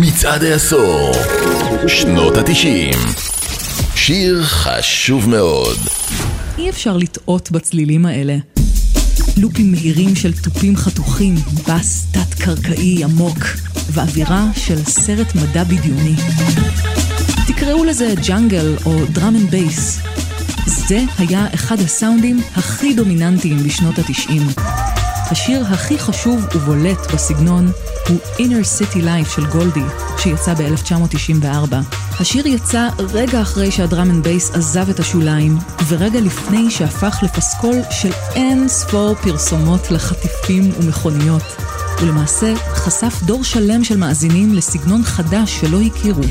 מצעד העשור, שנות התשעים. שיר חשוב מאוד. אי אפשר לטעות בצלילים האלה. לופים מהירים של תופים חתוכים, בס תת-קרקעי עמוק, ואווירה של סרט מדע בדיוני. תקראו לזה jungle או drum and bass. זה היה אחד הסאונדים הכי דומיננטיים בשנות התשעים. השיר הכי חשוב ובולט בסגנון הוא Inner City Life של גולדי, שיצא ב-1994. השיר יצא רגע אחרי שה drum and bass עזב את השוליים, ורגע לפני שהפך לפסקול של אין ספור פרסומות לחטיפים ומכוניות. ולמעשה חשף דור שלם של מאזינים לסגנון חדש שלא הכירו.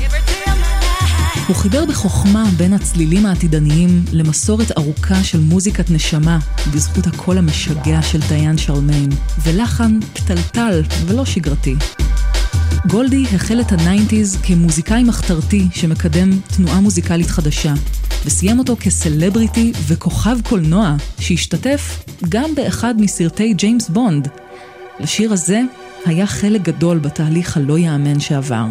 הוא חיבר בחוכמה בין הצלילים העתידניים למסורת ארוכה של מוזיקת נשמה, בזכות הקול המשגע של דיאן שרלמיין, ולחן פתלתל ולא שגרתי. גולדי החל את ה nineties כמוזיקאי מחתרתי שמקדם תנועה מוזיקלית חדשה, וסיים אותו כסלבריטי וכוכב קולנוע שהשתתף גם באחד מסרטי ג'יימס בונד. לשיר הזה היה חלק גדול בתהליך הלא יאמן שעבר.